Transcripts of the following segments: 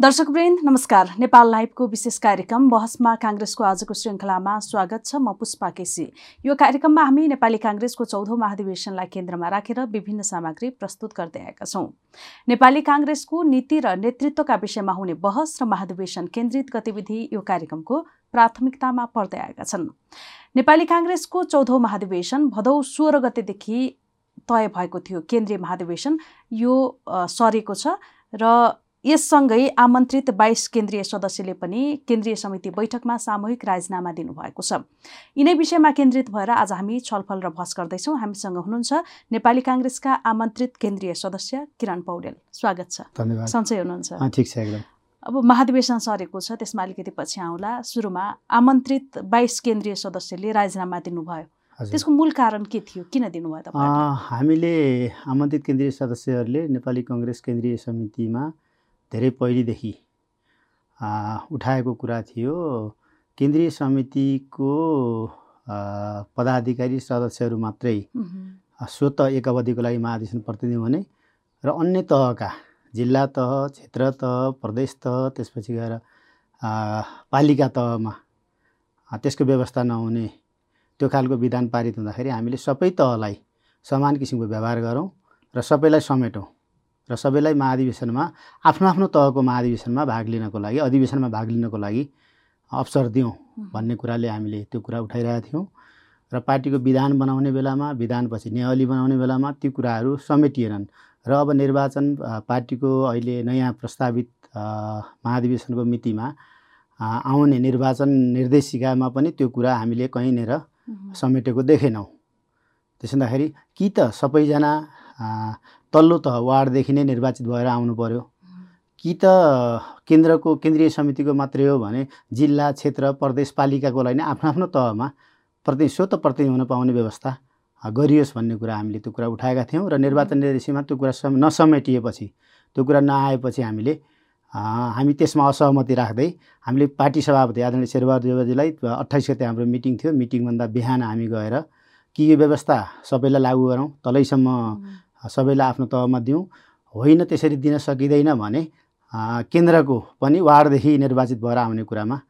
दर्शकवृन्द नमस्कार। नेपाल लाइभको विशेष कार्यक्रम बहसमा काङ्ग्रेसको आजको श्रृङ्खलामा स्वागत छ म पुष्पा केसी। यो कार्यक्रममा हामी नेपाली काङ्ग्रेसको चौधौँ महाधिवेशनलाई केन्द्रमा राखेर विभिन्न सामग्री प्रस्तुत गर्दै आएका छौँ। नेपाली काङ्ग्रेसको नीति र नेतृत्वका विषयमा हुने बहस र महाधिवेशन केन्द्रित गतिविधि यो कार्यक्रमको प्राथमिकतामा पर्दै आएका छन्। नेपाली काङ्ग्रेसको चौधौँ महाधिवेशन भदौ सोह्र गतेदेखि तय भएको थियो। केन्द्रीय महाधिवेशन यो सरेको छ र यससँगै आमन्त्रित बाइस केन्द्रीय सदस्यले पनि केन्द्रीय समिति बैठकमा सामूहिक राजीनामा दिनुभएको छ। यिनै विषयमा केन्द्रित भएर आज हामी छलफल र बहस गर्दैछौँ। हामीसँग हुनुहुन्छ नेपाली काङ्ग्रेसका आमन्त्रित केन्द्रीय सदस्य किरण पौडेल। स्वागत छ। धन्यवाद। सन्चै हुनुहुन्छ। ठिक छ एकदम। अब महाधिवेशन सरेको छ त्यसमा अलिकति पछि आउँला। सुरुमा आमन्त्रित बाइस केन्द्रीय सदस्यले राजीनामा दिनुभयो। त्यसको मूल कारण के थियो? किन दिनुभयो हामीले आमन्त्रित केन्द्रीय सदस्यहरूले नेपाली कङ्ग्रेस केन्द्रीय समितिमा धेरै पहिलेदेखि उठाएको कुरा थियो। केन्द्रीय समितिको पदाधिकारी सदस्यहरू मात्रै स्वत एक अवधिको लागि महाधिवेशन प्रतिनिधि हुने र अन्य तहका जिल्ला तह क्षेत्र तह प्रदेश तह त्यसपछि गएर पालिका तहमा त्यसको व्यवस्था नहुने त्यो खालको विधान पारित हुँदाखेरि हामीले सबै तहलाई समान किसिमको व्यवहार गरौँ र सबैलाई समेटौँ। र सबैलाई महाधिवेशनमा आफ्नो आफ्नो तहको महाधिवेशनमा भाग लिनको लागि अधिवेशनमा भाग लिनको लागि अवसर दिउँ भन्ने कुराले हामीले त्यो कुरा उठाइरहेका थियौँ। र पार्टीको विधान बनाउने बेलामा विधानपछि नियावली बनाउने बेलामा ती कुराहरू समेटिएनन्। र अब निर्वाचन पार्टीको अहिले नयाँ प्रस्तावित महाधिवेशनको मितिमा आउने निर्वाचन निर्देशिकामा पनि त्यो कुरा हामीले कहीँनिर समेटेको देखेनौँ। त्यसो हुँदाखेरि कि त सबैजना तल्लो तह वार्डदेखि नै निर्वाचित भएर आउनु पर्यो। कि त केन्द्रको केन्द्रीय समितिको मात्रै हो भने जिल्ला क्षेत्र प्रदेश पालिकाको लागि आफ्नो आफ्नो तहमा प्रति स्वत प्रतिनिधि हुन पाउने व्यवस्था गरियोस् भन्ने कुरा हामीले त्यो कुरा उठाएका थियौँ र निर्वाचन निर्देशिकमा त्यो कुरा सम नसमेटिएपछि त्यो कुरा नआएपछि हामीले हामी त्यसमा असहमति राख्दै हामीले पार्टी सभापति आदरणीय शेरबहादुर देवजीलाई अट्ठाइस गते हाम्रो मिटिङ थियो। मिटिङभन्दा बिहान हामी गएर कि यो व्यवस्था सबैलाई लागू गरौँ तलैसम्म सबैलाई आफ्नो तहमा दिउँ। होइन त्यसरी दिन सकिँदैन भने केन्द्रको पनि वार्डदेखि निर्वाचित भएर आउने कुरामा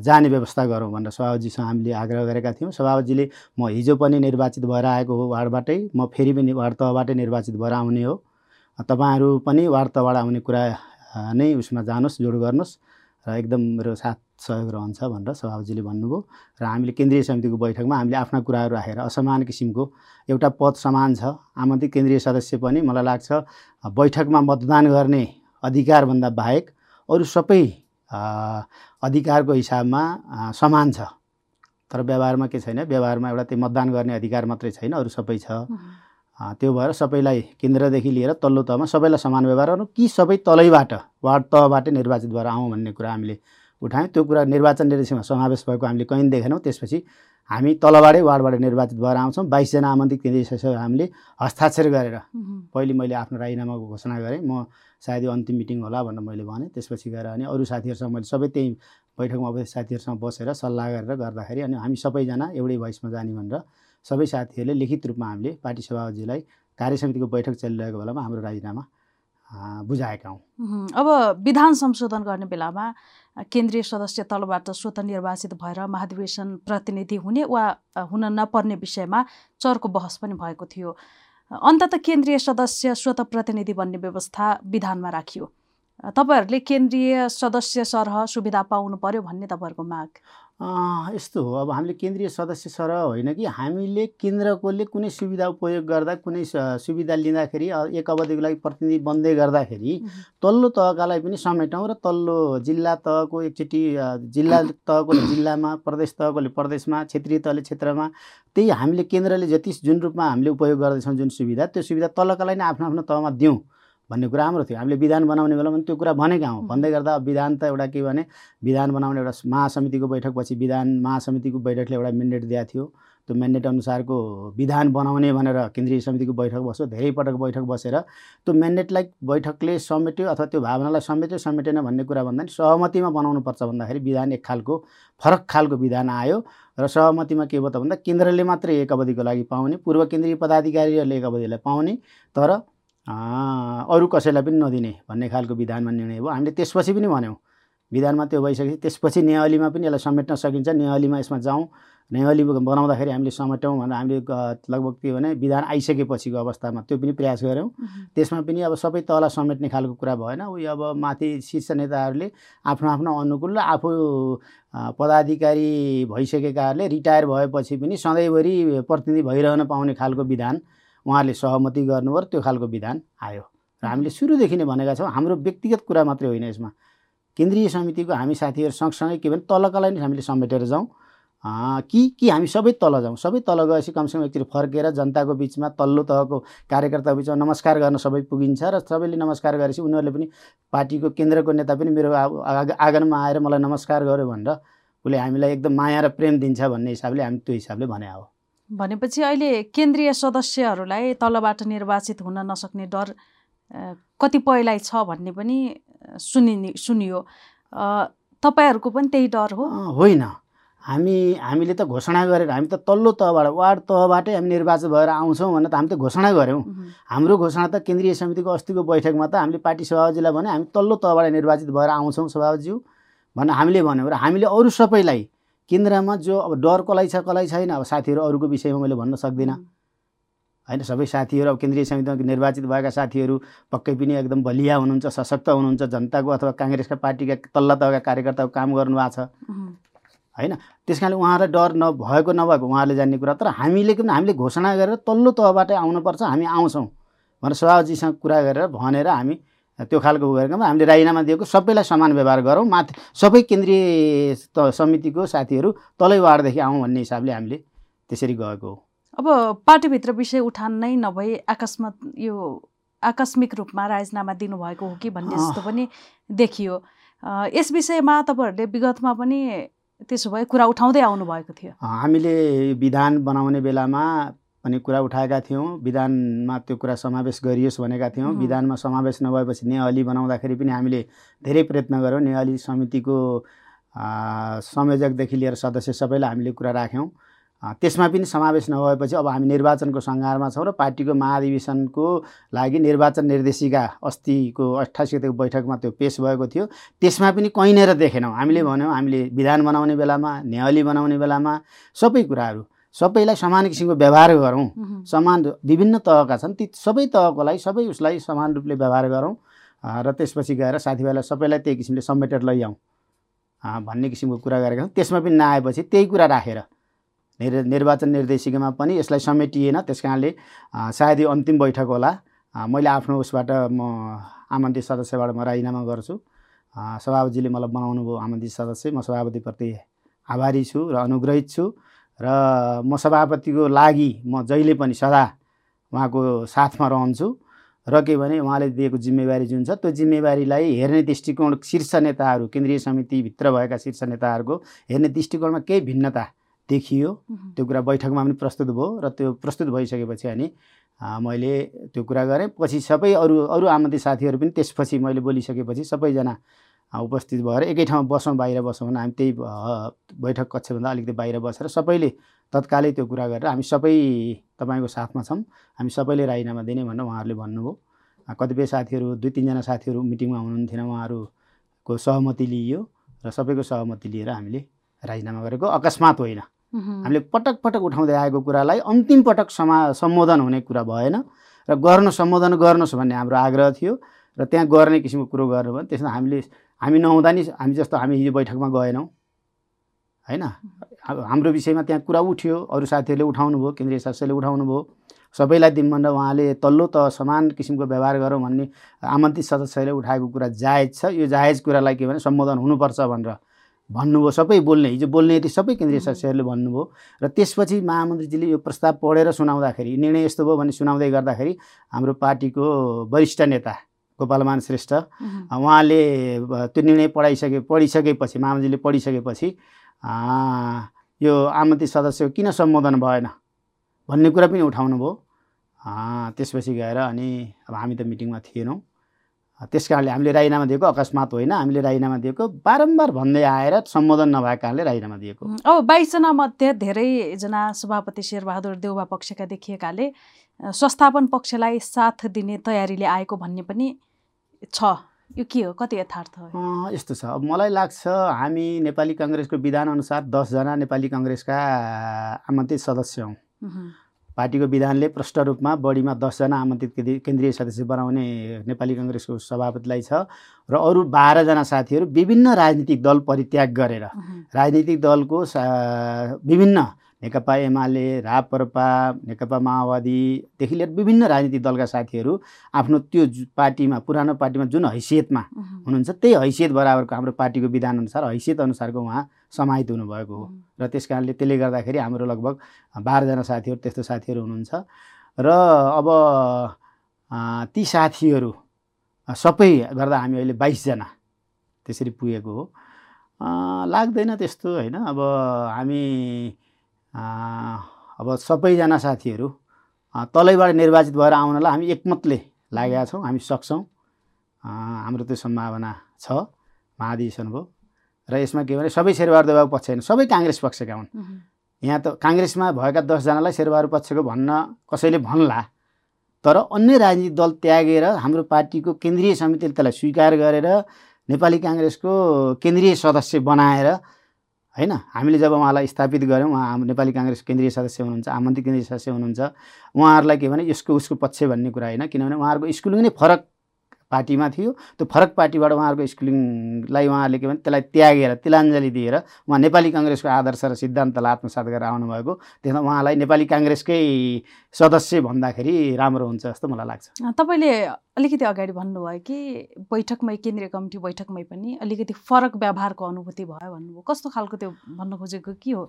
जाने व्यवस्था गरौँ भनेर सभापतिजीसँग हामीले आग्रह गरेका थियौँ। सभापतिजीले म हिजो पनि निर्वाचित भएर आएको हो वार्डबाटै म फेरि पनि वार्ड तहबाटै निर्वाचित भएर आउने हो। तपाईँहरू पनि वार्ड तहबाट आउने कुरा नै उसमा जानुहोस् जोड गर्नुहोस्। र एकदम मेरो साथ सहयोग रहन्छ भनेर सभापतिजीले भन्नुभयो। र हामीले केन्द्रीय समितिको बैठकमा हामीले आफ्ना कुराहरू राखेर असमान किसिमको एउटा पद समान छ आमन्त्रित केन्द्रीय सदस्य पनि मलाई लाग्छ बैठकमा मतदान गर्ने अधिकारभन्दा बाहेक अरू सबै अधिकारको हिसाबमा समान छ। तर व्यवहारमा के छैन व्यवहारमा एउटा त्यो मतदान गर्ने अधिकार मात्रै छैन अरू सबै छ। त्यो भएर सबैलाई केन्द्रदेखि लिएर तल्लो तहमा सबैलाई समान व्यवहार गरौँ कि सबै तलैबाट वार्ड तहबाटै निर्वाचित भएर आउँ भन्ने कुरा हामीले उठायौँ। त्यो कुरा निर्वाचन निर्देशकमा समावेश भएको हामीले कहीँ देखेनौँ। त्यसपछि हामी तलबाटै वार्डबाट निर्वाचित भएर आउँछौँ। बाइसजना आमन्त्रित केन्द्रीय हामीले हस्ताक्षर गरेर पहिले मैले आफ्नो राजीनामाको घोषणा गरेँ। म सायद यो अन्तिम मिटिङ होला भनेर मैले भनेँ। त्यसपछि गएर अनि अरू साथीहरूसँग मैले सबै त्यही बैठकमा साथीहरूसँग बसेर सल्लाह गरेर गर्दाखेरि अनि हामी सबैजना एउटै भोइसमा जाने भनेर सबै साथीहरूले लिखित रूपमा हामीले पार्टी सभापतिजीलाई कार्यसमितिको बैठक चलिरहेको बेलामा हाम्रो राजीनामा बुझाएका हौँ। अब विधान संशोधन गर्ने बेलामा केन्द्रीय सदस्य तलबाट स्वत निर्वाचित भएर महाधिवेशन प्रतिनिधि हुने वा हुन नपर्ने विषयमा चर्को बहस पनि भएको थियो। अन्तत केन्द्रीय सदस्य स्वत प्रतिनिधि बन्ने व्यवस्था विधानमा राखियो। तपाईँहरूले केन्द्रीय सदस्य सरह सुविधा पाउनु पर्यो भन्ने तपाईँहरूको माग? यस्तो हो। अब हामीले केन्द्रीय सदस्य सरह होइन कि? हामीले केन्द्रकोले कुनै सुविधा उपयोग गर्दा कुनै सुविधा लिँदाखेरि एक अवधिको लागि प्रतिनिधि बन्दै गर्दाखेरि तल्लो तहकालाई पनि समेटौँ र तल्लो जिल्ला तहको एकचोटि जिल्ला तहकोले जिल्लामा प्रदेश तहकोले प्रदेशमा क्षेत्रीय तहले क्षेत्रमा त्यही हामीले केन्द्रले जति जुन रूपमा हामीले उपयोग गर्दैछौँ जुन सुविधा त्यो सुविधा तलकालाई नै आफ्नो आफ्नो तहमा दिउँ। भन्ने कुरा हाम्रो थियो। हामीले विधान बनाउने बेलामा पनि त्यो कुरा भनेका हौँ। भन्दै गर्दा अब विधान त एउटा के भने विधान बनाउने एउटा महासमितिको बैठकपछि विधान महासमितिको बैठकले एउटा मेन्डेट दिएको थियो। त्यो मेन्डेट अनुसारको विधान बनाउने भनेर केन्द्रीय समितिको बैठक बस्यो धेरै पटक बैठक बसेर। त्यो मेन्डेटलाई बैठकले समेट्यो अथवा त्यो भावनालाई समेट्यो समेटेन भन्ने कुरा भन्दा नि सहमतिमा बनाउनुपर्छ भन्दाखेरि विधान एक खालको फरक खालको विधान आयो। र सहमतिमा के भयो त भन्दा केन्द्रले मात्रै एक अवधिको लागि पाउने पूर्व केन्द्रीय पदाधिकारीहरूले एक अवधिलाई पाउने। तर अरू कसैलाई पनि नदिने भन्ने खालको विधानमा निर्णय भयो। हामीले त्यसपछि पनि भन्यौँ। विधानमा त्यो भइसकेपछि त्यसपछि नेहलीमा पनि यसलाई समेट्न सकिन्छ। नेहलीमा यसमा जाउँ। नेहली बनाउँदाखेरि हामीले समेटौँ भनेर हामीले लगभग के भने विधान आइसकेपछिको अवस्थामा त्यो पनि प्रयास गऱ्यौँ। त्यसमा पनि अब सबै तल समेट्ने खालको कुरा भएन। उयो अब माथि शीर्ष नेताहरूले आफ्नो आफ्नो अनुकूल र आफू पदाधिकारी भइसकेकाहरूले रिटायर भएपछि पनि सधैँभरि प्रतिनिधि भइरहन पाउने खालको विधान उहाँहरूले सहमति गर्नुभयो त्यो खालको विधान आयो। र हामीले सुरुदेखि नै भनेका छौँ हाम्रो व्यक्तिगत कुरा मात्रै होइन यसमा। केन्द्रीय समितिको हामी साथीहरू सँगसँगै के भने तलकालाई नै हामीले समेटेर जाउँ। कि कि हामी सबै तल जाउँ। सबै तल गएपछि कमसेकम एकचोटि फर्केर जनताको बिचमा तल्लो तहको कार्यकर्ताको बिचमा नमस्कार गर्न सबै पुगिन्छ र सबैले नमस्कार गरेपछि उनीहरूले पनि पार्टीको केन्द्रको नेता पनि मेरो आँगनमा आएर मलाई नमस्कार गर्यो भनेर उसले हामीलाई एकदम माया र प्रेम दिन्छ भन्ने हिसाबले हामी त्यो हिसाबले भने हो भनेपछि अहिले केन्द्रीय सदस्यहरूलाई तलबाट निर्वाचित हुन नसक्ने डर कतिपयलाई छ भन्ने पनि अ, सुनिने सुनियो। तपाईँहरूको पनि त्यही डर हो? होइन। हामी हामीले त घोषणा गरेर हामी त तल्लो तहबाट वार्ड तहबाटै हामी निर्वाचित भएर आउँछौँ भनेर त हामी त घोषणा गऱ्यौँ। हाम्रो घोषणा त केन्द्रीय समितिको अस्तिको बैठकमा त हामीले पार्टी सभापतिलाई भने हामी तल्लो तहबाट निर्वाचित भएर आउँछौँ सभापतिज्यू भनेर हामीले भन्यौँ र हामीले अरू सबैलाई केन्द्रमा जो अब डर कसलाई छ कसलाई छैन अब साथीहरू अरूको विषयमा मैले भन्न सक्दिनँ। होइन सबै साथीहरू अब केन्द्रीय समितिमा निर्वाचित भएका साथीहरू पक्कै पनि एकदम बलिया हुनुहुन्छ सशक्त हुनुहुन्छ जनताको अथवा काङ्ग्रेसका पार्टीका तल्ला तहका कार्यकर्ताको काम गर्नुभएको छ। होइन त्यस कारणले उहाँहरूलाई डर नभएको नभएको उहाँहरूले जान्ने कुरा तर हामीले पनि हामीले घोषणा गरेर तल्लो तहबाटै आउनुपर्छ हामी आउँछौँ भनेर सभापतिजीसँग कुरा गरेर भनेर हामी त्यो खालको गरेकोमा हामीले राजीनामा दिएको सबैलाई समान व्यवहार गरौँ माथि सबै केन्द्रीय त समितिको साथीहरू तलै वार्डदेखि आउँ भन्ने हिसाबले हामीले त्यसरी गएको हो। अब पार्टीभित्र विषय उठान नै नभई अकस्मात यो आकस्मिक रूपमा राजीनामा दिनुभएको हो कि भन्ने। जस्तो पनि देखियो। यस विषयमा तपाईँहरूले विगतमा पनि त्यसो भए कुरा उठाउँदै आउनुभएको थियो। हामीले विधान बनाउने बेलामा पनि कुरा उठाएका थियौँ। विधानमा त्यो कुरा समावेश गरियोस् भनेका थियौँ. विधानमा समावेश नभएपछि नेहली बनाउँदाखेरि पनि हामीले धेरै प्रयत्न गऱ्यौँ। नेहली समितिको संयोजकदेखि लिएर सदस्य सबैलाई हामीले कुरा राख्यौँ। त्यसमा पनि समावेश नभएपछि अब हामी निर्वाचनको सङ्घारमा छौँ र पार्टीको महाधिवेशनको लागि निर्वाचन निर्देशिका अस्तिको अठासी गतिको बैठकमा त्यो पेस भएको थियो। त्यसमा पनि कहीँनिर देखेनौँ। हामीले भन्यौँ हामीले विधान बनाउने बेलामा न्यायालय बनाउने बेलामा सबै कुराहरू सबैलाई समान किसिमको व्यवहार गरौँ। समान विभिन्न तहका छन्। ती सबै तहकोलाई सबै उसलाई समान रूपले व्यवहार गरौँ। र त्यसपछि गएर साथीभाइलाई सबैलाई त्यही किसिमले समेटेर लैजाउँ। भन्ने किसिमको कुरा गरेका छौँ। त्यसमा पनि नआएपछि त्यही कुरा राखेर निर निर्वाचन निर्देशिकामा पनि यसलाई समेटिएन। त्यस कारणले सायद यो अन्तिम बैठक होला। मैले आफ्नो उसबाट म आमन्त्रित सदस्यबाट म राजीनामा गर्छु। सभापतिजीले मलाई बनाउनु भयो आमन्त्रित सदस्य। म सभापतिप्रति आभारी छु र अनुग्रहित छु। र म सभापतिको लागि म जहिले पनि सदा उहाँको साथमा रहन्छु। र के भने उहाँले दिएको जिम्मेवारी जुन छ त्यो जिम्मेवारीलाई हेर्ने दृष्टिकोण शीर्ष नेताहरू केन्द्रीय समितिभित्र भएका शीर्ष नेताहरूको हेर्ने दृष्टिकोणमा केही भिन्नता देखियो। त्यो कुरा बैठकमा पनि प्रस्तुत भयो र त्यो प्रस्तुत भइसकेपछि अनि मैले त्यो कुरा गरेँ। पछि सबै अरू अरू आमन्त्रित साथीहरू पनि त्यसपछि मैले बोलिसकेपछि सबैजना उपस्थित भएर एकै ठाउँमा बसौँ बाहिर बसौँ भने हामी त्यही बैठक कक्षभन्दा अलिकति बाहिर बसेर सबैले तत्कालै त्यो कुरा गरेर हामी सबै तपाईँको साथमा छौँ। हामी सबैले राजीनामा दिने भनेर उहाँहरूले भन्नुभयो। कतिपय साथीहरू दुई तिनजना साथीहरू मिटिङमा हुनुहुन्थेन। उहाँहरूको सहमति लिइयो र सबैको सहमति लिएर हामीले राजीनामा गरेको अकस्मात होइन। हामीले पटक पटक उठाउँदै आएको कुरालाई अन्तिम पटक समा सम्बोधन हुने कुरा भएन र गर्नु सम्बोधन गर्नुहोस् भन्ने हाम्रो आग्रह थियो र त्यहाँ गर्ने किसिमको कुरो गर्नु भयो त्यसमा हामीले हामी नहुँदा नि हामी जस्तो हामी हिजो बैठकमा गएनौँ। होइन? हाम्रो विषयमा त्यहाँ कुरा उठ्यो अरू साथीहरूले उठाउनु भयो केन्द्रीय सदस्यले उठाउनु भयो सबैलाई दिउँ भनेर उहाँले तल्लो त समान किसिमको व्यवहार गरौँ भन्ने आमन्त्रित सदस्यले उठाएको कुरा जायज छ। यो जायज कुरालाई के भने सम्बोधन हुनुपर्छ भनेर भन्नुभयो। सबै बोल्ने हिजो बोल्ने यति सबै केन्द्रीय सदस्यहरूले भन्नुभयो। र त्यसपछि महामन्त्रीजीले यो प्रस्ताव पढेर सुनाउँदाखेरि निर्णय यस्तो भयो भने सुनाउँदै गर्दाखेरि हाम्रो पार्टीको वरिष्ठ नेता गोपालमान श्रेष्ठ। उहाँले त्यो निर्णय पढाइसके पढिसकेपछि महामन्त्रीले पढिसकेपछि यो आमन्त्रित सदस्य किन सम्बोधन भएन? भन्ने कुरा पनि उठाउनु भयो आ, त्यसपछि गएर अनि अब हामी त मिटिङमा थिएनौँ। त्यस कारणले हामीले राजीनामा दिएको अकस्मात होइन हामीले राजीनामा दिएको बारम्बार भन्दै आएर सम्बोधन नभएको कारणले राजीनामा दिएको। अब बाइसजना मध्ये धेरैजना सभापति शेरबहादुर देउबा पक्षका देखिएकाले संस्थापन पक्षलाई साथ दिने तयारीले आएको भन्ने पनि छ। यो के हो? कति यथार्थ हो? यस्तो छ। अब मलाई लाग्छ हामी नेपाली कङ्ग्रेसको विधानअनुसार दसजना नेपाली कङ्ग्रेसका आमन्त्रित सदस्य हौँ। पार्टीको विधानले प्रष्ट रूपमा बढीमा दसजना आमन्त्रित केन्द्रीय- सदस्य बनाउने नेपाली कङ्ग्रेसको सभापतिलाई छ र अरू बाह्रजना साथीहरू विभिन्न राजनीतिक दल परित्याग गरेर राजनीतिक दलको सा- विभिन्न नेकपा एमाले राप्रपा नेकपा माओवादीदेखि लिएर विभिन्न राजनीतिक दलका साथीहरू आफ्नो त्यो पार्टीमा पुरानो पार्टीमा जुन हैसियतमा हुनुहुन्छ त्यही हैसियत बराबरको हाम्रो पार्टीको विधानअनुसार हैसियत अनुसारको उहाँ समाहित हुनुभएको हो। र त्यस कारणले त्यसले गर्दाखेरि हाम्रो लगभग बाह्रजना साथीहरू त्यस्तो साथीहरू हुनुहुन्छ। र अब ती साथीहरू सबै गर्दा हामी अहिले बाइसजना त्यसरी पुगेको हो। लाग्दैन त्यस्तो होइन? अब हामी अब सबैजना साथीहरू तलैबाट निर्वाचित भएर आउनलाई हामी एकमतले लागेका छौँ हामी सक्छौँ। हाम्रो त्यो सम्भावना छ महाधिवेशन भयो र यसमा के भने सबै शेरबहादुर पक्ष होइन सबै काङ्ग्रेस पक्षका हुन्। यहाँ त काङ्ग्रेसमा भएका दसजनालाई शेरबहादुर पक्षको भन्न कसैले भन्ला तर अन्य राजनीतिक दल त्यागेर हाम्रो पार्टीको केन्द्रीय समितिले त्यसलाई स्वीकार गरेर नेपाली काङ्ग्रेसको केन्द्रीय सदस्य बनाएर होइन? हामीले जब उहाँलाई स्थापित गऱ्यौँ उहाँ नेपाली काङ्ग्रेस केन्द्रीय सदस्य हुनुहुन्छ आमन्त्रित केन्द्रीय सदस्य हुनुहुन्छ उहाँहरूलाई के भने यसको उसको पक्ष भन्ने कुरा होइन किनभने उहाँहरूको स्कुलिङ नै फरक पार्टीमा थियो। त्यो फरक पार्टीबाट उहाँहरूको स्कुलिङलाई उहाँहरूले के भने त्यसलाई त्यागेर तिलाञ्जली दिएर उहाँ नेपाली कङ्ग्रेसको आदर्श र सिद्धान्तलाई आत्मसात गरेर आउनुभएको। त्यसमा उहाँलाई नेपाली काङ्ग्रेसकै सदस्य भन्दाखेरि राम्रो हुन्छ जस्तो मलाई लाग्छ। तपाईँले अलिकति अगाडि भन्नुभयो कि बैठकमै केन्द्रीय कमिटी बैठकमै पनि अलिकति फरक व्यवहारको अनुभूति भयो भन्नुभयो। कस्तो खालको त्यो भन्न खोजेको के हो?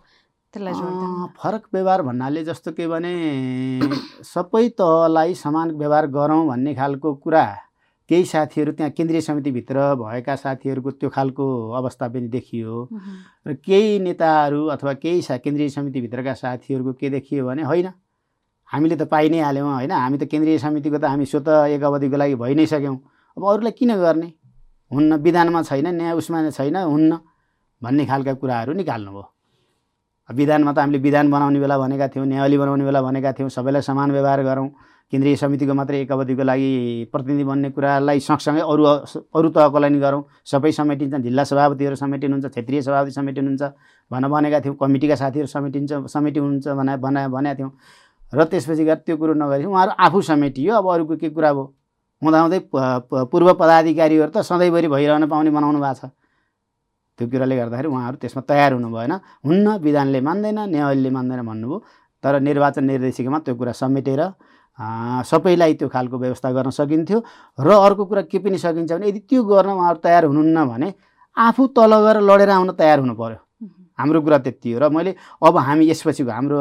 त्यसलाई फरक व्यवहार भन्नाले जस्तो के भने सबै तहलाई समान व्यवहार गरौँ भन्ने खालको कुरा केही साथीहरू त्यहाँ केन्द्रीय समितिभित्र भएका साथीहरूको त्यो खालको अवस्था पनि देखियो। र केही नेताहरू अथवा केही सा केन्द्रीय समितिभित्रका साथीहरूको के देखियो भने होइन हामीले त पाइ नै हाल्यौँ होइन हामी त केन्द्रीय समितिको त हामी स्वत एक अवधिको लागि भइ नै सक्यौँ। अब अरूलाई किन गर्ने? हुन्न विधानमा छैन न्याय उसमा छैन हुन्न भन्ने खालका कुराहरू निकाल्नुभयो। विधानमा त हामीले विधान बनाउने बेला भनेका थियौँ न्यायावली बनाउने बेला भनेका थियौँ सबैलाई समान व्यवहार गरौँ। केन्द्रीय समितिको मात्रै एक अवधिको लागि प्रतिनिधि बन्ने कुरालाई सँगसँगै अरू अरू तहको लागि गरौँ। सबै समेटिन्छ जिल्ला सभापतिहरू समेटिनुहुन्छ क्षेत्रीय सभापति समेटिनुहुन्छ भन भनेका थियौँ कमिटीका साथीहरू समेटिन्छ समेटिनुहुन्छ भने भने भनेका थियौँ। र त्यसपछि गएर त्यो कुरो नगरी उहाँहरू आफू समेटियो। अब अरूको के कुरा भयो? हुँदाहुँदै पूर्व पदाधिकारीहरू त सधैँभरि भइरहन पाउने बनाउनु भएको छ। त्यो कुराले गर्दाखेरि उहाँहरू त्यसमा तयार हुनु भएन। हुन्न विधानले मान्दैन न्यायालयले मान्दैन भन्नुभयो। तर निर्वाचन निर्देशिकामा त्यो कुरा समेटेर सबैलाई त्यो खालको व्यवस्था गर्न सकिन्थ्यो र अर्को कुरा के पनि सकिन्छ भने यदि त्यो गर्न उहाँहरू तयार हुनुहुन्न भने आफू तल गएर लडेर आउन तयार हुनु उहुँ, हाम्रो कुरा त्यति हो र मैले अब हामी यसपछिको हाम्रो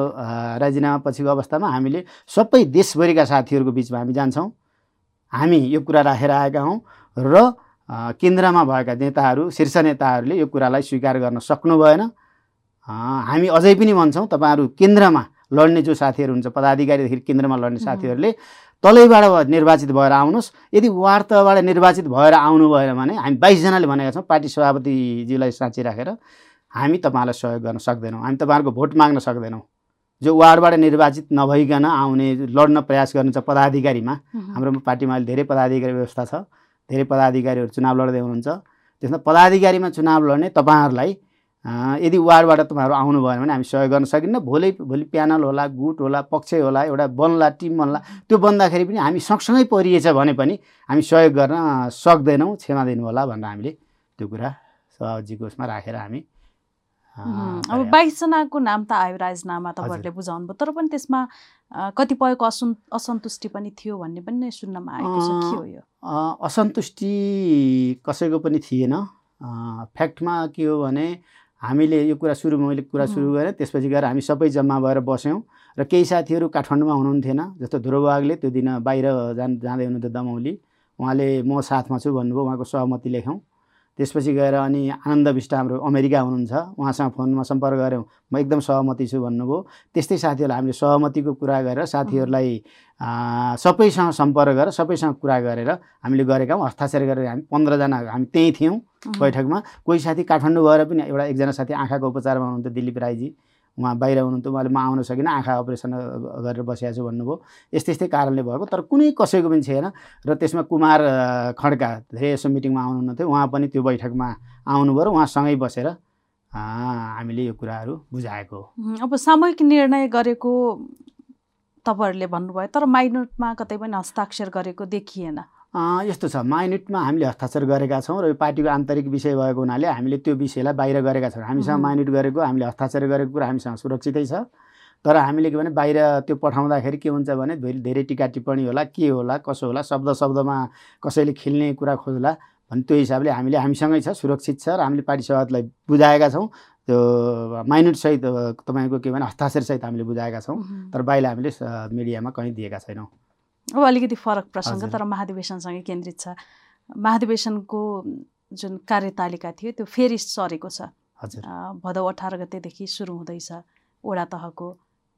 राजीनामा पछिको अवस्थामा हामीले सबै देशभरिका साथीहरूको बिचमा हामी जान्छौँ। हामी यो कुरा राखेर आएका हौँ र केन्द्रमा भएका नेताहरू शीर्ष नेताहरूले यो कुरालाई स्वीकार गर्न सक्नु भएन। हामी अझै पनि भन्छौँ तपाईँहरू केन्द्रमा लड्ने जो साथीहरू हुन्छ पदाधिकारीदेखि केन्द्रमा लड्ने. साथीहरूले तलैबाट निर्वाचित भएर आउनुहोस्। यदि वार्ड तहबाट निर्वाचित भएर आउनु भएन भने हामी बाइसजनाले भनेका छौँ पार्टी सभापतिज्यूलाई साँची राखेर हामी तपाईँहरूलाई सहयोग गर्न सक्दैनौँ। हामी तपाईँहरूको भोट माग्न सक्दैनौँ। जो वार्डबाट निर्वाचित नभइकन आउने लड्न प्रयास गर्नुहुन्छ पदाधिकारीमा हाम्रो पार्टीमा अहिले धेरै पदाधिकारी व्यवस्था छ। धेरै पदाधिकारीहरू चुनाव लड्दै हुनुहुन्छ। त्यसमा पदाधिकारीमा चुनाव लड्ने तपाईँहरूलाई यदि वार्डबाट तपाईँहरू आउनु भएन भने हामी सहयोग गर्न सकिन्न। भोलि भोलि प्यानल होला गुट होला पक्ष होला एउटा बन्ला टिम बन्ला त्यो बन्दाखेरि पनि हामी सँगसँगै परिएछ भने पनि हामी सहयोग गर्न सक्दैनौँ क्षमा दिनु होला भनेर हामीले त्यो कुरा सभाजीको उसमा राखेर हामी। अब बाइसजनाको नाम त आयो राजनामा तपाईँहरूले बुझाउनु भयो तर पनि त्यसमा कतिपयको असन् असन्तुष्टि पनि थियो भन्ने पनि सुन्नमा आएको छ। के हो यो? असन्तुष्टि कसैको पनि थिएन। फ्याक्टमा के हो भने हामीले यो कुरा सुरु मैले कुरा सुरु. गरेँ। त्यसपछि गएर हामी सबै जम्मा भएर बस्यौँ र केही साथीहरू काठमाडौँमा हुनुहुन्थेन जस्तो ध्रुवबागले त्यो दिन बाहिर जान जाँदै हुनुहुन्थ्यो दमौली। उहाँले म साथमा छु भन्नुभयो उहाँको सहमति लेख्यौँ। त्यसपछि गएर अनि आनन्द विष्ट हाम्रो अमेरिका हुनुहुन्छ उहाँसँग फोनमा सम्पर्क गऱ्यौँ। म एकदम सहमति छु भन्नुभयो। त्यस्तै साथीहरूलाई हामीले सहमतिको कुरा गरेर साथीहरूलाई सबैसँग सम्पर्क गरेर सबैसँग कुरा गरेर हामीले गरेका हौँ। हस्ताक्षर गरेर हामी पन्ध्रजना हामी त्यहीँ थियौँ बैठकमा। कोही साथी काठमाडौँ गएर पनि एउटा एकजना साथी आँखाको उपचारमा हुनुहुन्थ्यो दिलीप राईजी। उहाँ बाहिर हुनुहुन्थ्यो उहाँले म आउन सकिनँ आँखा अपरेसन गरेर बसिएको छु भन्नुभयो। यस्तै यस्तै कारणले भएको तर कुनै कसैको पनि छैन। र त्यसमा कुमार खड्का धेरै यसो मिटिङमा आउनुहुन्थ्यो। उहाँ पनि त्यो बैठकमा आउनुभयो र उहाँसँगै बसेर हामीले यो कुराहरू बुझाएको हो। अब सामूहिक निर्णय गरेको तपाईँहरूले भन्नुभयो तर माइनोटमा कतै पनि हस्ताक्षर गरेको देखिएन। यस्तो छ। माइन्युटमा हामीले हस्ताक्षर गरेका छौँ र यो पार्टीको आन्तरिक विषय भएको हुनाले हामीले त्यो विषयलाई बाहिर गरेका छौँ। हामीसँग माइन्युट गरेको हामीले हस्ताक्षर गरेको कुरा हामीसँग सुरक्षितै छ। तर हामीले के भने बाहिर त्यो पठाउँदाखेरि के हुन्छ भने धेरै टिका टिप्पणी होला के होला कसो होला शब्द शब्दमा कसैले खेल्ने कुरा खोज्ला भने त्यो हिसाबले हामीले हामीसँगै छ सुरक्षित छ र हामीले पार्टी सभालाई बुझाएका छौँ। त्यो माइन्युटसहित तपाईँको के भने हस्ताक्षरसहित हामीले बुझाएका छौँ। तर बाहिर हामीले मिडियामा कहीँ दिएका छैनौँ। अब अलिकति फरक प्रसङ्ग तर महाधिवेशनसँगै केन्द्रित छ। महाधिवेशनको जुन कार्यतालिका थियो त्यो फेरि सरेको छ। हजुर। भदौ अठार गतेदेखि सुरु हुँदैछ वडा तहको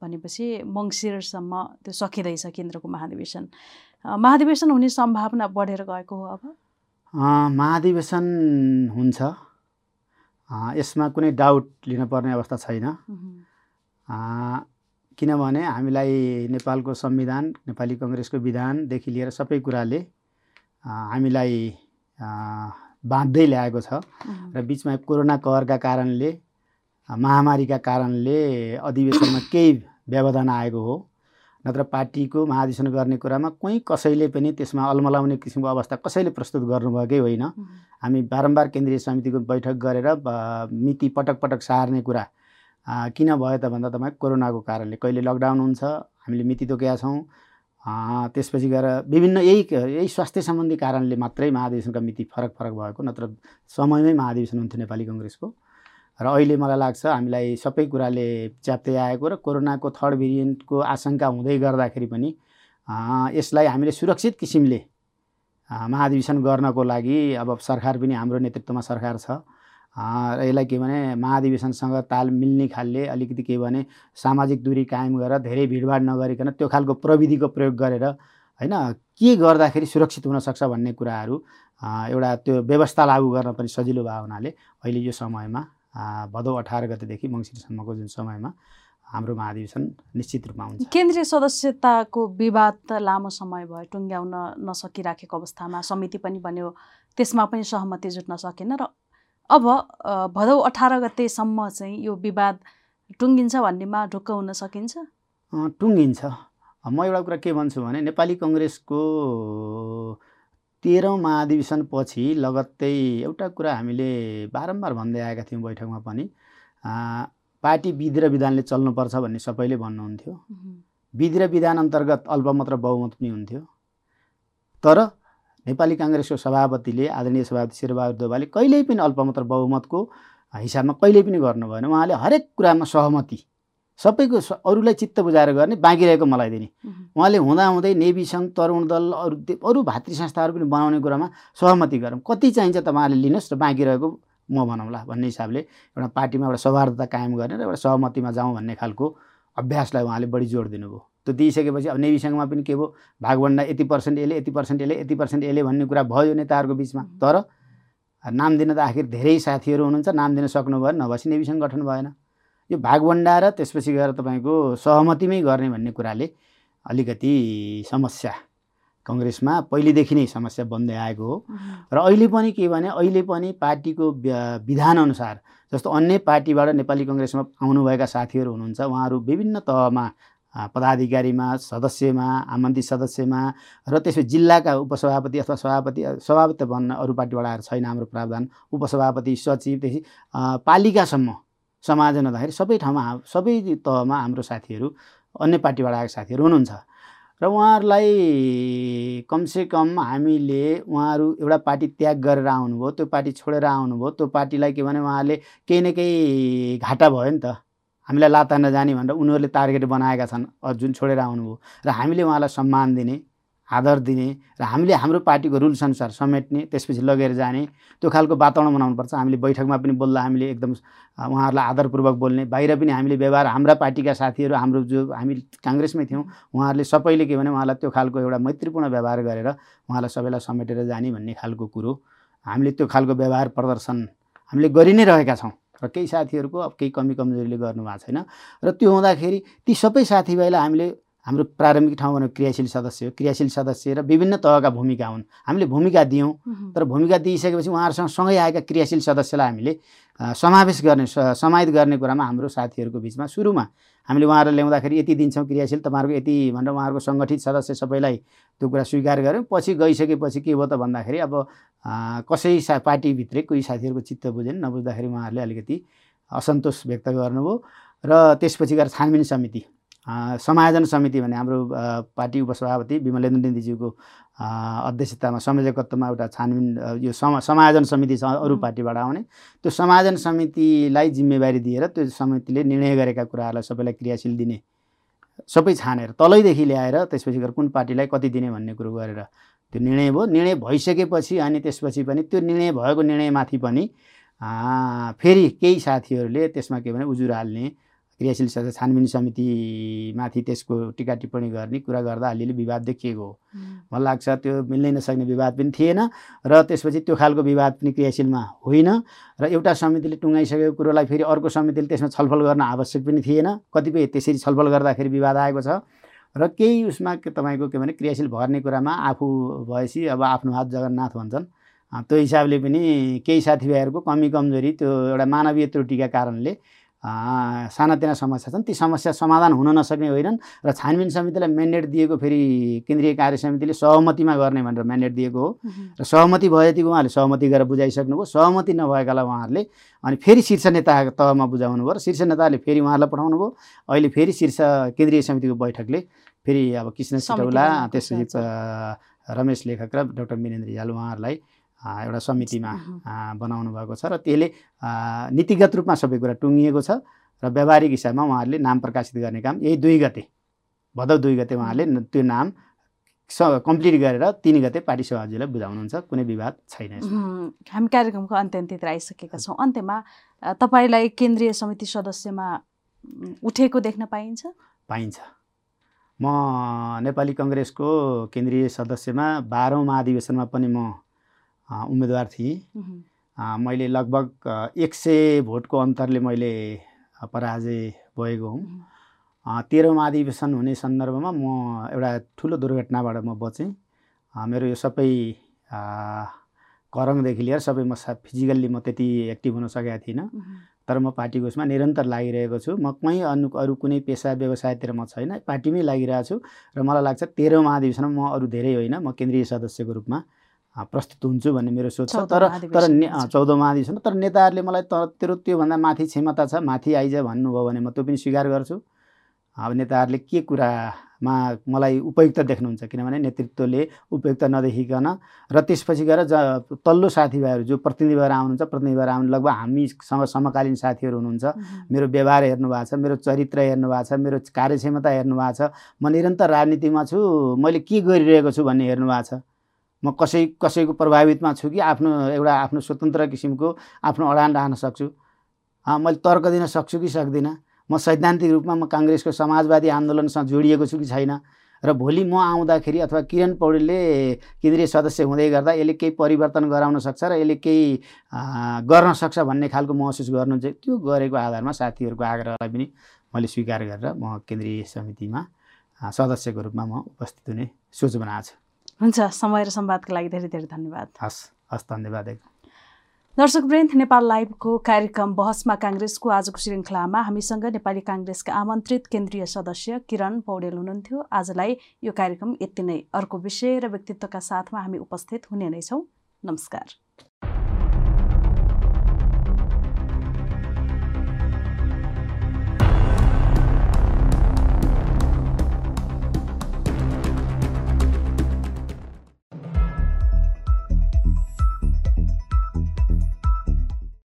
भनेपछि मङ्सिरसम्म त्यो सकिँदैछ केन्द्रको महाधिवेशन। महाधिवेशन हुने सम्भावना बढेर गएको हो अब? महाधिवेशन हुन्छ। यसमा कुनै डाउट लिनुपर्ने अवस्था छैन। किनभने हामीलाई नेपालको संविधान नेपाली कङ्ग्रेसको विधानदेखि लिएर सबै कुराले हामीलाई बाँध्दै ल्याएको छ। र बिचमा कोरोना कहरका कारणले महामारीका कारणले अधिवेशनमा केही व्यवधान आएको हो। नत्र पार्टीको महाधिवेशन गर्ने कुरामा कोही कसैले पनि त्यसमा अल्मलाउने किसिमको अवस्था कसैले प्रस्तुत गर्नुभएकै होइन। हामी बारम्बार केन्द्रीय समितिको बैठक गरेर मिति पटक पटक सार्ने कुरा किन भयो त भन्दा तपाईँ कोरोनाको कारणले। कहिले लकडाउन हुन्छ हामीले मिति तोकेका छौँ। त्यसपछि गएर विभिन्न यही यही स्वास्थ्य सम्बन्धी कारणले मात्रै महाधिवेशनका मिति फरक फरक भएको नत्र समयमै महाधिवेशन हुन्थ्यो नेपाली कङ्ग्रेसको। र अहिले मलाई लाग्छ हामीलाई सबै कुराले च्याप्दै आएको र कोरोनाको थर्ड भेरिएन्टको आशंका हुँदै गर्दाखेरि पनि यसलाई हामीले सुरक्षित किसिमले महाधिवेशन गर्नको लागि अब सरकार पनि हाम्रो नेतृत्वमा सरकार छ। यसलाई के भने महाधिवेशनसँग ताल मिल्ने खालले अलिकति के भने सामाजिक दूरी कायम गरेर धेरै भिडभाड नगरिकन त्यो खालको प्रविधिको प्रयोग गरेर होइन के गर्दाखेरि सुरक्षित हुनसक्छ भन्ने कुराहरू एउटा त्यो व्यवस्था लागू गर्न पनि सजिलो भयो हुनाले अहिले यो समयमा भदौ अठार गतेदेखि मङ्सिरसम्मको जुन समयमा हाम्रो महाधिवेशन निश्चित रूपमा हुन्छ। केन्द्रीय सदस्यताको विवाद त लामो समय भयो टुङ्ग्याउन नसकिराखेको अवस्थामा समिति पनि बन्यो त्यसमा पनि सहमति जुट्न सकेन र अब भदौ अठार गतेसम्म चाहिँ यो विवाद टुङ्गिन्छ भन्नेमा ढुक्क हुन सकिन्छ? टुङ्गिन्छ। म एउटा कुरा के भन्छु भने नेपाली कङ्ग्रेसको तेह्रौँ महाधिवेशनपछि लगत्तै एउटा कुरा हामीले बारम्बार भन्दै आएका थियौँ बैठकमा पनि पार्टी विधि र विधानले चल्नुपर्छ भन्ने सबैले भन्नुहुन्थ्यो। विधि र विधान अन्तर्गत अल्पमत र बहुमत पनि हुन्थ्यो। तर नेपाली काङ्ग्रेसको सभापतिले आदरणीय सभापति शेरबहादुर देवालले कहिल्यै पनि अल्पमत र बहुमतको हिसाबमा कहिल्यै पनि गर्नु भएन। उहाँले हरेक कुरामा सहमति सबैको अरूलाई चित्त बुझाएर गर्ने बाँकी रहेको मलाई दिने। उहाँले हुँदाहुँदै नेभी सङ्घ तरुण दल अरू अरू भातृ संस्थाहरू पनि बनाउने कुरामा सहमति गरौँ। कति चाहिन्छ तपाईँहरूले लिनुहोस् र बाँकी रहेको म भनौँला भन्ने हिसाबले एउटा पार्टीमा एउटा सौहार्दता कायम गर्ने र एउटा सहमतिमा जाउँ भन्ने खालको अभ्यासलाई उहाँले बढी जोड दिनुभयो। त्यो दिइसकेपछि अब नेभी सङ्घमा पनि के भयो? भागभन्डा यति पर्सेन्ट यसले यति पर्सेन्ट यसले यति पर्सेन्ट यसले भन्ने कुरा भयो नेताहरूको बिचमा। तर नाम दिन त आखिर धेरै साथीहरू हुनुहुन्छ नाम दिन सक्नु भएन नभएपछि नेभी सङ्घ गठन भएन। यो भागभन्डा र त्यसपछि गएर तपाईँको सहमतिमै गर्ने भन्ने कुराले अलिकति समस्या। कङ्ग्रेसमा पहिलेदेखि नै समस्या बन्दै आएको हो। र अहिले पनि के भने अहिले पनि पार्टीको विधानअनुसार जस्तो अन्य पार्टीबाट नेपाली कङ्ग्रेसमा आउनुभएका साथीहरू हुनुहुन्छ उहाँहरू विभिन्न तहमा पदाधिकारीमा सदस्यमा आमन्त्रित सदस्यमा र त्यसपछि जिल्लाका उपसभापति अथवा सभापति सभापति भन्न अरू पार्टीबाट आएर छैन हाम्रो प्रावधान। उपसभापति सचिव त्यसपछि पालिकासम्म समाजन हुँदाखेरि सबै ठाउँमा सबै तहमा हाम्रो साथीहरू अन्य पार्टीबाट आएका साथीहरू हुनुहुन्छ। र उहाँहरूलाई कमसेकम हामीले उहाँहरू एउटा पार्टी त्याग गरेर आउनुभयो त्यो पार्टी छोडेर आउनुभयो त्यो पार्टीलाई के भने उहाँहरूले केही न केही घाटा भयो नि त। हामीलाई लाता नजाने भनेर उनीहरूले टार्गेट बनाएका छन्। जुन छोडेर आउनुभयो। र हामीले उहाँलाई सम्मान दिने आदर दिने र हामीले हाम्रो पार्टीको रुल्स अनुसार समेट्ने त्यसपछि लगेर जाने त्यो खालको वातावरण बनाउनुपर्छ। हामीले बैठकमा पनि बोल्दा हामीले एकदम उहाँहरूलाई आदरपूर्वक बोल्ने बाहिर पनि हामीले व्यवहार हाम्रा पार्टीका साथीहरू हाम्रो जो हामी काङ्ग्रेसमै थियौँ उहाँहरूले सबैले के भने उहाँलाई त्यो खालको एउटा मैत्रीपूर्ण व्यवहार गरेर उहाँलाई सबैलाई समेटेर जाने भन्ने खालको कुरो। हामीले त्यो खालको व्यवहार प्रदर्शन हामीले गरि नै रहेका छौँ। र केही साथीहरूको अब केही कमी कमजोरीले गर्नु भएको छैन। र त्यो हुँदाखेरि ती सबै साथीभाइलाई हामीले हाम्रो प्रारम्भिक ठाउँ भनेको क्रियाशील सदस्य हो। क्रियाशील सदस्य र विभिन्न तहका भूमिका हुन्। हामीले भूमिका दियौँ। तर भूमिका दिइसकेपछि उहाँहरूसँग सँगै आएका क्रियाशील सदस्यलाई हामीले समावेश गर्ने समाहित गर्ने कुरामा हाम्रो साथीहरूको बिचमा सुरुमा हामीले उहाँहरूलाई ल्याउँदाखेरि यति दिन्छौँ क्रियाशील तपाईँहरूको यति भनेर उहाँहरूको सङ्गठित सदस्य सबैलाई त्यो कुरा स्वीकार गऱ्यौँ। पछि गइसकेपछि के भयो त भन्दाखेरि अब कसै सा पार्टीभित्रै कोही साथीहरूको चित्त बुझेन नबुझ्दाखेरि उहाँहरूले अलिकति असन्तोष व्यक्त गर्नुभयो। र त्यसपछि गएर छानबिन समिति। समायोजन समिति भने हाम्रो पार्टी उपसभापति विमलेन्द्र निधिज्यूको अ, अध्यक्षतामा संयोजकत्वमा एउटा छानबिन यो सम समायोजन समिति छ अरू। पार्टीबाट आउने त्यो समायोजन समितिलाई जिम्मेवारी दिएर त्यो समितिले निर्णय गरेका कुराहरूलाई सबैलाई क्रियाशील दिने सबै छानेर तलैदेखि ल्याएर त्यसपछि गएर कुन पार्टीलाई कति दिने भन्ने कुरो गरेर त्यो निर्णय भयो निर्णय भइसकेपछि अनि त्यसपछि पनि त्यो निर्णय भएको निर्णयमाथि पनि फेरि केही साथीहरूले त्यसमा के भने उजुर हाल्ने क्रियाशील सदस्य छानबिन समितिमाथि त्यसको टिका टिप्पणी गर्ने कुरा गर्दा अलिअलि विवाद देखिएको हो। मलाई लाग्छ त्यो मिल्नै नसक्ने विवाद पनि थिएन र त्यसपछि त्यो खालको विवाद पनि क्रियाशीलमा होइन र एउटा समितिले टुङ्गाइसकेको कुरोलाई फेरि अर्को समितिले त्यसमा छलफल गर्न आवश्यक पनि थिएन। कतिपय त्यसरी छलफल गर्दाखेरि विवाद आएको छ र केही उसमा के तपाईँको के भने क्रियाशील भर्ने कुरामा आफू भएपछि अब आफ्नो हात जगन्नाथ भन्छन्। त्यो हिसाबले पनि केही साथीभाइहरूको कमी कमजोरी त्यो एउटा मानवीय त्रुटिका कारणले सानातिना समस्या छन्। ती समस्या समाधान हुन नसक्ने होइनन् र छानबिन समितिलाई म्यान्डेट दिएको फेरि केन्द्रीय कार्य समितिले सहमतिमा गर्ने भनेर म्यान्डेट दिएको हो। र सहमति भयो यतिको उहाँहरूले सहमति गरेर बुझाइसक्नुभयो सहमति नभएकालाई उहाँहरूले अनि फेरि शीर्ष नेता तहमा बुझाउनु भयो र शीर्ष नेताले फेरि उहाँहरूलाई पठाउनु भयो। अहिले फेरि शीर्ष केन्द्रीय समितिको बैठकले फेरि अब कृष्ण सिटौला त्यसपछि रमेश लेखक र डक्टर मिनेन्द्र रिजाल उहाँहरूलाई एउटा समितिमा बनाउनु भएको छ र त्यसले नीतिगत रूपमा सबै कुरा टुङ्गिएको छ र व्यावहारिक हिसाबमा उहाँहरूले नाम प्रकाशित गर्ने काम यही दुई गते भदौ दुई गते न- त्यो नाम स कम्प्लिट गरेर तिन गते पार्टी सभाजीलाई बुझाउनुहुन्छ कुनै विवाद छैन। हामी कार्यक्रमको अन्त्य अन्त्यतिर आइसकेका छौँ। अन्त्यमा तपाईँलाई केन्द्रीय समिति सदस्यमा उठेको देख्न पाइन्छ? पाइन्छ। म नेपाली कङ्ग्रेसको केन्द्रीय सदस्यमा बाह्रौँ महाधिवेशनमा पनि म उम्मेदवार थिएँ। मैले लगभग एक सय भोटको अन्तरले मैले पराजय भएको हुँ। तेह्रौँ महाधिवेशन हुने सन्दर्भमा म एउटा ठुलो दुर्घटनाबाट म बचेँ। मेरो यो सबै करङदेखि लिएर सबै म सा फिजिकल्ली म त्यति एक्टिभ हुन सकेको थिइनँ। तर म पार्टीको उसमा निरन्तर लागिरहेको छु। म कहीँ अनु अरू कुनै पेसा व्यवसायतिर म छैन। पार्टीमै लागिरहेको छु। र मलाई लाग्छ तेह्रौँ महाधिवेशनमा म अरू धेरै होइन। म केन्द्रीय सदस्यको रूपमा। प्रस्तुत हुन्छु भन्ने मेरो सोच छ। तर तर ने हुन्छ। चौधौँ महाधिवेशन तर नेताहरूले मलाई तर तेरो त्योभन्दा माथि क्षमता छ माथि आइज भन्नुभयो भने म त्यो पनि स्वीकार गर्छु। अब नेताहरूले के कुरामा मलाई उपयुक्त देख्नुहुन्छ? किनभने नेतृत्वले उपयुक्त नदेखिकन र त्यसपछि गएर ज तल्लो साथीभाइहरू जो प्रतिनिधि भएर आउनुहुन्छ प्रतिनिधि भएर आउनु लगभग हामीसँग समकालीन साथीहरू हुनुहुन्छ। मेरो व्यवहार हेर्नु भएको छ मेरो चरित्र हेर्नु भएको छ मेरो कार्यक्षमता हेर्नु भएको छ। म निरन्तर राजनीतिमा छु मैले के गरिरहेको छु भन्ने हेर्नु भएको छ। म कसै कसैको प्रभावितमा छु कि आफ्नो एउटा आफ्नो स्वतन्त्र किसिमको आफ्नो अडान राख्न सक्छु। मैले तर्क दिन सक्छु कि सक्दिनँ? म सैद्धान्तिक रूपमा म काङ्ग्रेसको समाजवादी आन्दोलनसँग जोडिएको छु कि छैन? र भोलि म आउँदाखेरि अथवा किरण पौडेलले केन्द्रीय सदस्य हुँदै गर्दा यसले केही परिवर्तन गराउन सक्छ र यसले केही गर्न सक्छ भन्ने खालको महसुस गर्नु चाहिँ त्यो गरेको आधारमा साथीहरूको आग्रहलाई पनि मैले स्वीकार गरेर म केन्द्रीय समितिमा सदस्यको रूपमा म उपस्थित हुने सोच बनाएको छु। हुन्छ समय र संवादको लागि धेरै धेरै धन्यवाद। हस् हस् धन्यवाद एकदम दर्शकवृन्द नेपाल लाइभको कार्यक्रम बहसमा काङ्ग्रेसको आजको श्रृङ्खलामा हामीसँग नेपाली काङ्ग्रेसका आमन्त्रित केन्द्रीय सदस्य किरण पौडेल हुनुहुन्थ्यो। आजलाई यो कार्यक्रम यति नै। अर्को विषय र व्यक्तित्वका साथमा हामी उपस्थित हुने नै छौँ। नमस्कार।